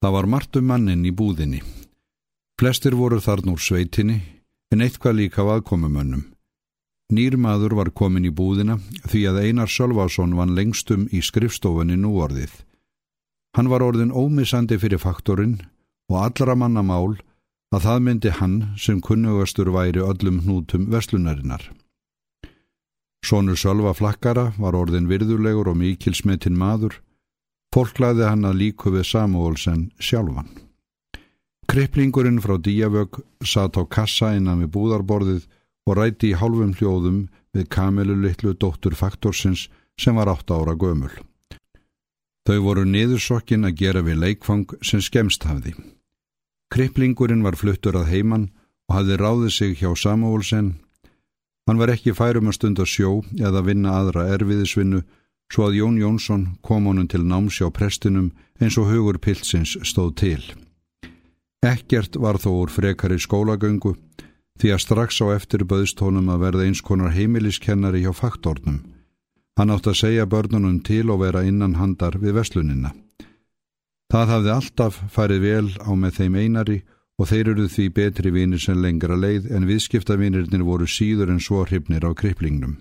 Það var margt um mannin í búðinni. Flestir voru þarn úr sveitinni, en eitthvað líka af aðkomumönnum. Nýrmaður var komin í búðina því að Einar Sölvason vann lengstum í skrifstofunni núorðið. Hann var orðin ómissandi fyrir faktorinn og allra manna mál að það myndi hann sem kunnugastur væri öllum hnútum veslunarinnar. Sónur Sölva flakkara var orðin virðulegur og mikilsmetinn maður, fólklaði hann að líku við Samuelsen sjálfan. Kriplingurinn frá Díavög satt á kassa innan við búðarborðið og ræti í hálfum hljóðum við Kamilu litlu dóttur faktorsins sem var 8 ára gömul. Þau voru niðursokkin að gera við leikfang sem skemst hafði. Kriplingurinn var fluttur að heiman og hafði ráðið sig hjá Samuelsen. Hann var ekki færum að stunda sjó eða vinna aðra erfiðisvinnu svo að Jón Jónsson kom honum til námsjá prestinum eins og hugur pilsins stóð til. Ekkert var þó úr frekari skólagöngu því að strax á eftir böðst honum að verða eins konar heimiliskennari hjá faktornum. Hann átt að segja börnunum til og vera innan handar við veslunina. Það hafði alltaf farið vel á með þeim einari og þeir eruð því betri vinir sem lengra leið en viðskiptavinirnir voru síður en svo hrifnir á kripplingnum.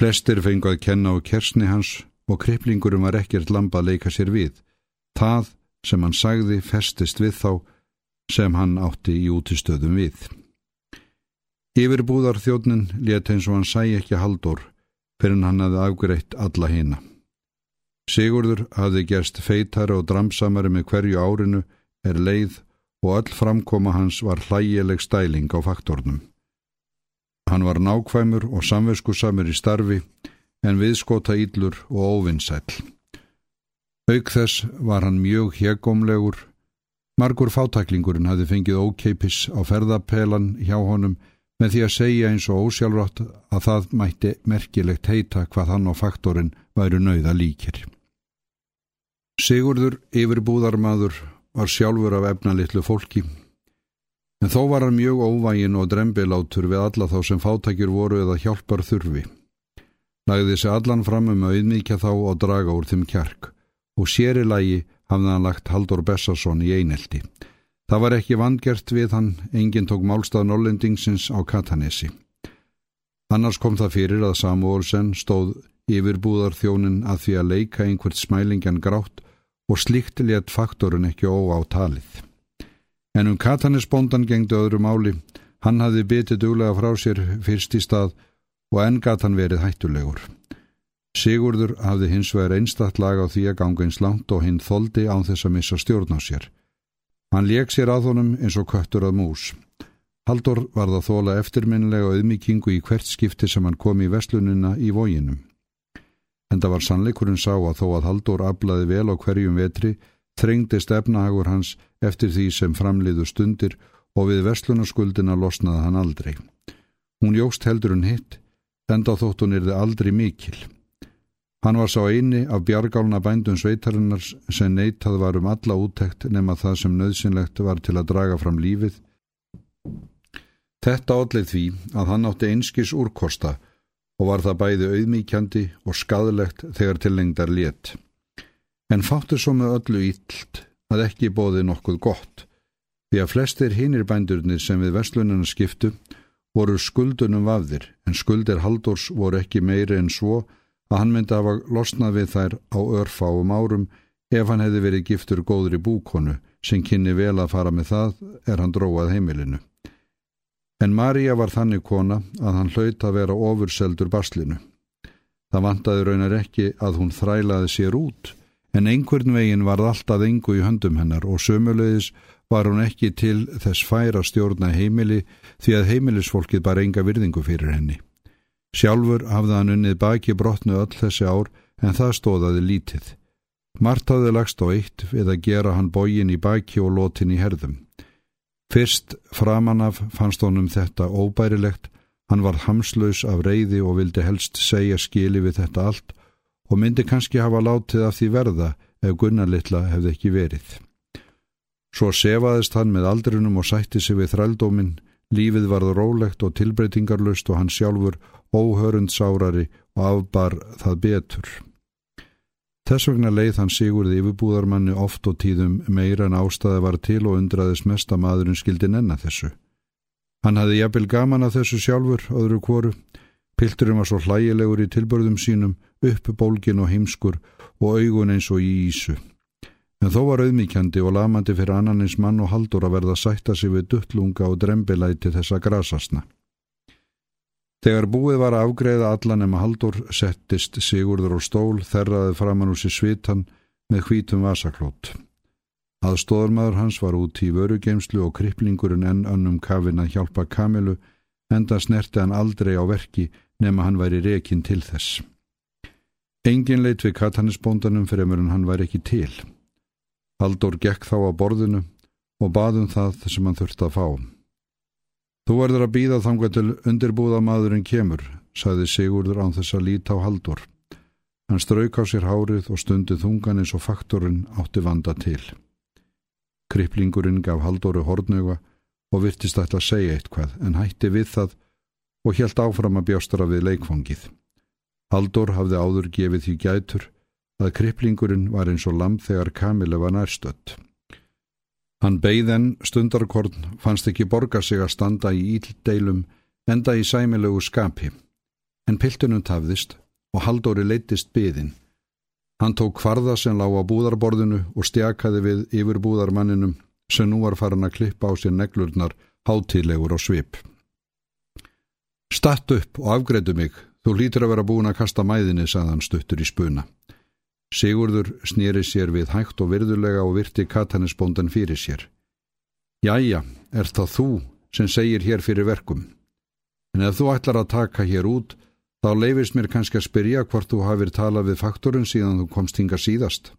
Flestir fengu að kenna á kersni hans og kripplingurum var ekkert lampa að leika sér við. Það sem hann sagði festist við þá sem hann átti í útistöðum við. Yfirbúðar þjóðnin let eins og hann sæ ekki haldur fyrir hann hafði afgreitt alla hina. Sigurður hafði gerst feitari og dramsamari með hverju árinu er leið og öll framkoma hans var hlægileg stæling á faktornum. Hann var nákvæmur og samverskusamur í starfi en viðskota íllur og óvinnsæll. Auk þess var hann mjög hegomlegur Margur fátaklingurinn hafði fengið ókeipis á ferðapelan hjá honum með því að segja eins og ósjálfrátt að það mætti merkilegt heita hvað hann og faktorinn væru nauða líkir. Sigurður yfirbúðarmadur var sjálfur af efnalitlu fólki, en þó var hann mjög óvægin og drembilátur við alla þá sem fátakjur voru eða hjálpar þurfi. Lagði þessi allan fram um auðmíkja þá og draga úr þeim kjark og séri lagi hafði hann lagt Haldur Bessarsson í einelti. Það var ekki vangert við hann, enginn tók málstað Norlendingsins á Katanesi. Annars kom það fyrir að Samuelsen stóð yfirbúðar þjónin að því að leika einhvert smælingjan grátt og slíkt létt faktorun ekki ó á talið. En um Katanesbóndan gengdi öðru máli, hann hafði bitið duglega frá sér fyrst í stað og enn gat hann verið hættulegur. Sigurður hafði hins vegar einstatt lag á því að ganga eins langt og hinn þoldi án þess að missa stjórn á sér. Hann leik sér að honum eins og köttur að mús. Haldur var það þóla eftirminnilega auðmíkingu í hvert skipti sem hann kom í veslunina í vóginum. En það var sannleikurinn sá að þó að Haldur aflaði vel á hverjum vetri, þrengdist efnahagur hans eftir því sem framliðu stundir og við veslunaskuldina losnaði hann aldrei. Hún jógst heldur hún hitt, enda þótt hún erði aldrei mikil. Hann var sá eini af bjargálna bændun sveitarinnar sem neytað var um alla úttekt nema það sem nöðsynlegt var til að draga fram lífið. Þetta állið því að hann átti einskis úrkosta og var það bæði auðmíkjandi og skadlegt þegar tillengdar létt. En fáttu svo með öllu ílt að ekki bóði nokkuð gott, því að flestir hinir bændurnir sem við vestlunina skiptu voru skuldunum vafðir, en skuldir haldurs voru ekki meiri en svo að hann myndi að hafa losnað við þær á örfáum árum ef hann hefði verið giftur góður í búkonu sem kynni vel að fara með það er hann dróað heimilinu. En Marja var þannig kona að hann hlaut að vera ofurseldur baslinu. Það vantaði raunar ekki að hún þrælaði sér út, en einhvern veginn var alltaf engu í höndum hennar og sömulegis var hún ekki til þess færa stjórna heimili því að heimilisfólkið bara enga virðingu fyrir henni. Sjálfur hafði hann unnið baki brotnu öll þessi ár en það stóðaði lítið. Mart hafði lagst á eitt við að gera hann bógin í baki og lotin í herðum. Fyrst framanaf fannst honum þetta óbærilegt, hann var hamslaus af reyði og vildi helst segja skili við þetta allt og myndi kannski hafa látið af því verða ef Gunnarlittla hefði ekki verið. Svo sefaðist hann með aldrinum og sætti sig við þrældóminn, lífið varð rólegt og tilbreytingarlust og hann sjálfur óhörund sárari og afbar það betur. Þess vegna leið hann Sigurði yfirbúðarmanni oft og tíðum meira en ástæði var til og undraðist mest að maðurinn skildi nenna þessu. Hann hafði jafnvel gaman að þessu sjálfur, öðru kvoru. Pilturinn var svo hlægilegur í tilbörðum sínum, upp bólgin og heimskur og augun eins og í Ísu. En þó var auðmíkjandi og lamandi fyrir annanins mann og haldur að verða sætta sig við duttlunga og drembilæti þessa grasasna. Þegar búið var að afgreða allan ema haldur settist Sigurður og stól þerraði framann úr sér svitan með hvítum vasaklót. Aðstóðarmadur hans var út í vörugeimslu og kriplingurinn enn önnum kafin að hjálpa Kamilu enda snerti hann aldrei á verki nema hann væri rekin til þess. Engin leit við katanisbóndanum fyrir en hann væri ekki til. Haldur gekk þá á borðinu og baðum það sem hann þurfti að fá. Þú verður að býða þangað til undirbúða maðurinn kemur, saði Sigurður án þess að líta á haldur. Hann strauk á sér hárið og stundi þungan eins og faktorinn átti vanda til. Kriplingurinn gaf haldóru hortnöga og virtist ætla að segja eitthvað en hætti við það og helt áfram að bjóstra við leikfangið. Haldur hafði áður gefið því gætur að kriplingurinn var eins og lamp þegar Kamila var nærstött. Hann beigðen stundarkorn fannst ekki borga sig að standa í íldeilum enda í sæmilegu skapi, en piltunum tafðist og Haldóri leittist byðin. Hann tók kvarða sem lág á búðarborðinu og stjakaði við yfir búðarmanninum sem nú var farin að klippa á sér neglurnar hátilegur og svip. Statt upp og afgreðu mig, þú lítur að vera búin að kasta mæðinni, sagðan stuttur í spuna. Sigurður snýri sér við hægt og virðulega og virti katanisbóndan fyrir sér. Jæja, er það þú sem segir hér fyrir verkum. En ef þú ætlar að taka hér út, þá leifist mér kannski að spyrja hvort þú hafið talað við faktorinn síðan þú komst hinga síðast.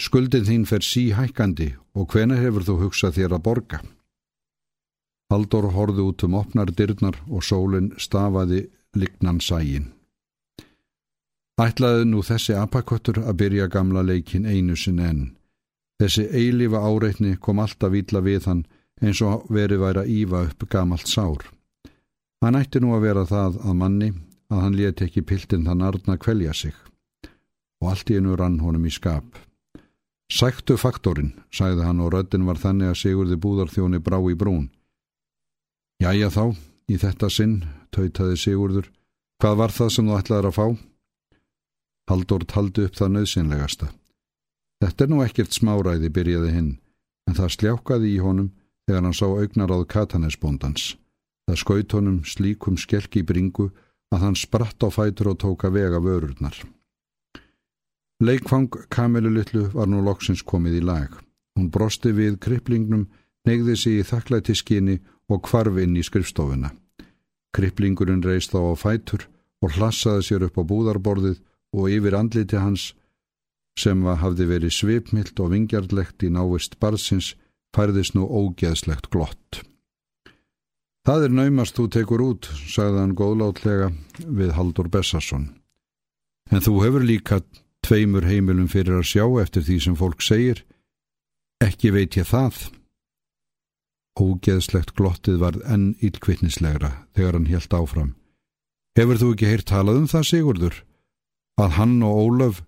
Skuldin þín fer sí hækkandi og hvena hefur þú hugsað þér að borga? Haldur horði út um opnar dyrnar og sólinn stafaði lignan sægin. Ætlaði nú þessi apakottur að byrja gamla leikin einu sinn enn. Þessi eilifa áreitni kom alltaf vila við hann eins og verið væri að ífa upp gamalt sár. Hann ætti nú að vera það að manni að hann leti ekki piltinn þann arna kvelja sig. Og allt í enu rann honum í skap. Sæktu faktorinn, sagði hann og röddin var þannig að Sigurði búðarþjóni brá í brún. Jæja þá, í þetta sinn, tautaði Sigurður, hvað var það sem þú ætlaði að fá? Haldur taldi upp það nöðsynlegasta. Þetta er nú ekkert smáræði, byrjaði hinn, en það sljákaði í honum þegar hann sá augnaráð katanesbóndans. Það skaut honum slíkum skelki í bringu að hann spratt á fætur og tóka vega vörurnar. Leikfang Kamilu Littlu var nú loksins komið í lag. Hún brosti við kriplingnum, negði sig í þakklæti skinni og kvarf inn í skrifstofuna. Kriplingurinn reist þá á fætur og hlassaði sér upp á búðarborðið og yfir andliti hans sem hafði verið svipmilt og vingjarlegt í návist barsins færðist nú ógeðslegt glott. Það er naumast þú tekur út, sagði hann góðlátlega við Haldur Bessarsson. En þú hefur líka tveimur heimilum fyrir að sjá eftir því sem fólk segir. Ekki veit ég það. Ógeðslegt glottið var enn ílkvittnislegra þegar hann helt áfram. Hefur þú ekki heyrt talað um það, Sigurdur? að hann og Ólaf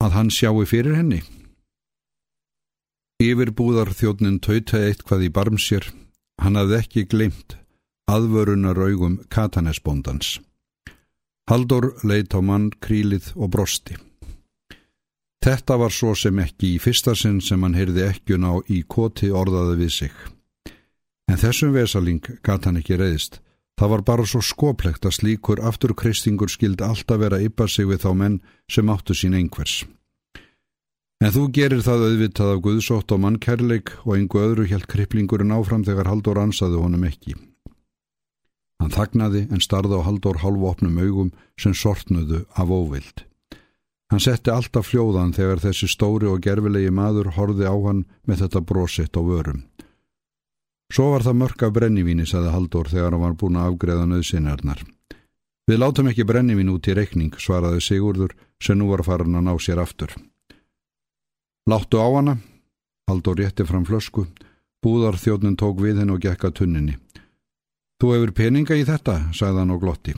að hann sjáu fyrir henni. Yfirbúðar þjóðnin tautaði eitthvað í barmsér, hann hafði ekki glemt aðvörunar augum katanesbóndans. Haldur leitt á mann krílið og brosti. Þetta var svo sem ekki í fyrsta sinn sem hann heyrði ekkjun á í koti orðaði við sig. En þessum vesaling gata hann ekki reyðist, Það var bara svo skoplegt að slíkur afturkristingur skild alltaf vera yppa sig við þá menn sem áttu sín einhvers. En þú gerir það auðvitað af Guðsótt og mannkærleik og einhver öðru hjælt kriplingurinn áfram þegar Haldur ansaði honum ekki. Hann þagnaði en starði á Haldur halvopnum augum sem sortnuðu af óvild. Hann setti alltaf fljóðan þegar þessi stóri og gerfilegi maður horði á hann með þetta brositt á vörum. Svo var það mörk af brennivíni, saði Haldur þegar hann var búin að afgreða nöðsynarnar. Við látum ekki brennivín út í reikning, svaraði Sigurður sem nú var farin að ná sér aftur. Láttu á hana, Haldur rétti fram flösku, búðar þjóðnin tók við henn og gekka tunninni. Þú hefur peninga í þetta, sagði hann og glotti.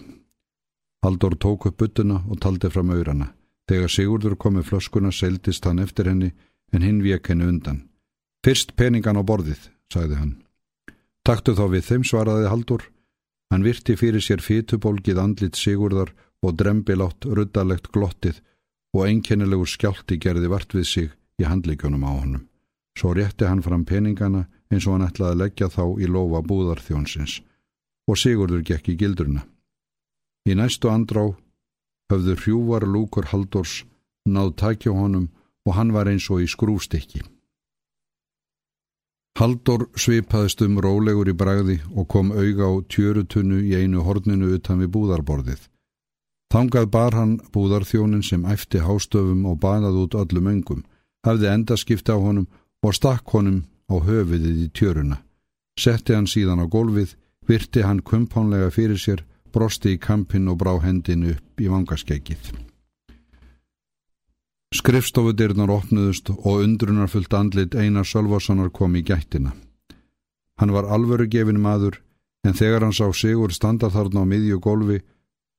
Haldur tók upp byttuna og taldi fram auðrana. Þegar Sigurdur kom með flöskuna seildist hann eftir henni en hinn vek henni undan. Fyrst peningan á borðið, sagði hann. Taktu þá við þeim svaraði Haldur. Hann virti fyrir sér fytubólgið andlit Sigurdar og drembilátt ruddalegt glottið og einkennilegur skjálti gerði vart við sig í handlíkjunum á honum. Svo rétti hann fram peningana eins og hann ætlaði að leggja þá í lofa búðarþjónsins og Sigurdur gekk í gildurna. Í næstu andrá höfðu hrjúvar lúkur Haldors náð takja honum og hann var eins og í skrústikki. Haldur svipaðist um rólegur í bragði og kom auga á tjörutunnu í einu horninu utan við búðarborðið. Þangað bar hann búðarþjónin sem æfti hástöfum og banað út öllum öngum, hafði endaskipti á honum og stakk honum á höfiðið í tjöruna. Setti hann síðan á gólfið, virti hann kumpánlega fyrir sér, brosti í kampin og brá hendin upp í vangaskeggið. Skrifstofudirnar opnuðust og undrunarfullt andlit Einar Sölvarssonar kom í gættina. Hann var alvöru gefin maður en þegar hann sá Sigur standa þarna á miðju gólfi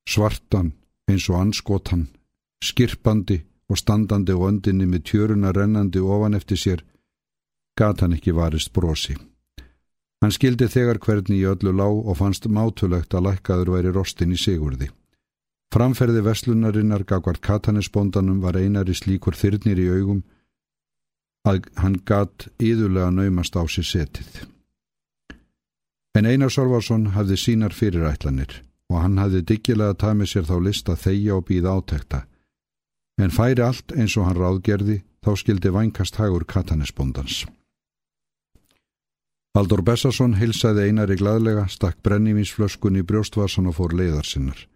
svartan eins og anskotan, skirpandi og standandi og öndinni með tjöruna rennandi ofan eftir sér, gat hann ekki varist brosi. Hann skildi þegar hvernig í öllu lág og fannst mátulegt að lækkaður væri rostin í Sigurði. Framferði veslunarinnar gagvart katanisbóndanum var einari slíkur þyrnir í augum að hann gatt íðulega naumast á sér setið. En Einar Solvarsson hafði sínar fyrirætlanir og hann hafði diggilega tæmið sér þá lista þeia og býða átekta. En færi allt eins og hann ráðgerði þá skildi vænkast hagur katanisbóndans. Aldur Bessarsson hilsaði Einari gladlega, stakk brennivínsflöskun í brjóstvarsan og fór leiðarsinnar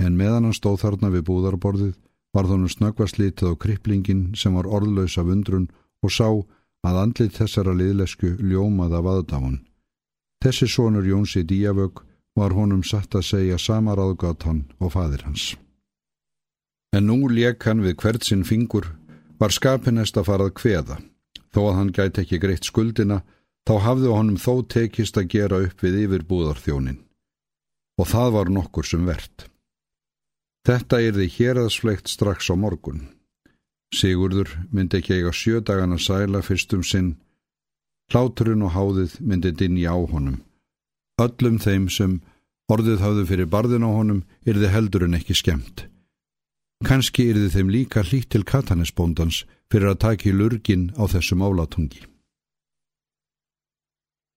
en meðan hann stóð þarna við búðarborðið var þannig snöggvast litið á kriplingin sem var orðlaus af undrun og sá að andlit þessara liðlesku ljómað af aðdáðan. Þessi sonur Jónsi Díavög var honum satt að segja sama ráðgat hann og fadir hans. En nú leik hann við hvert sinn fingur var skapinest að farað kveða. Þó að hann gæti ekki greitt skuldina, þá hafði honum þó tekist að gera upp við yfirbúðarþjónin. Og það var nokkur sem verðt. Þetta er því héraðsflegt strax á morgun. Sigurður myndi ekki eiga sjö dagana sæla fyrstum sinn. Hláturinn og háðið myndi dinni á honum. Öllum þeim sem orðið hafðu fyrir barðin á honum er þið heldur en ekki skemmt. Kanski þið þeim líka hlýtt til katanesbóndans fyrir að taki lurgin á þessum álatungi.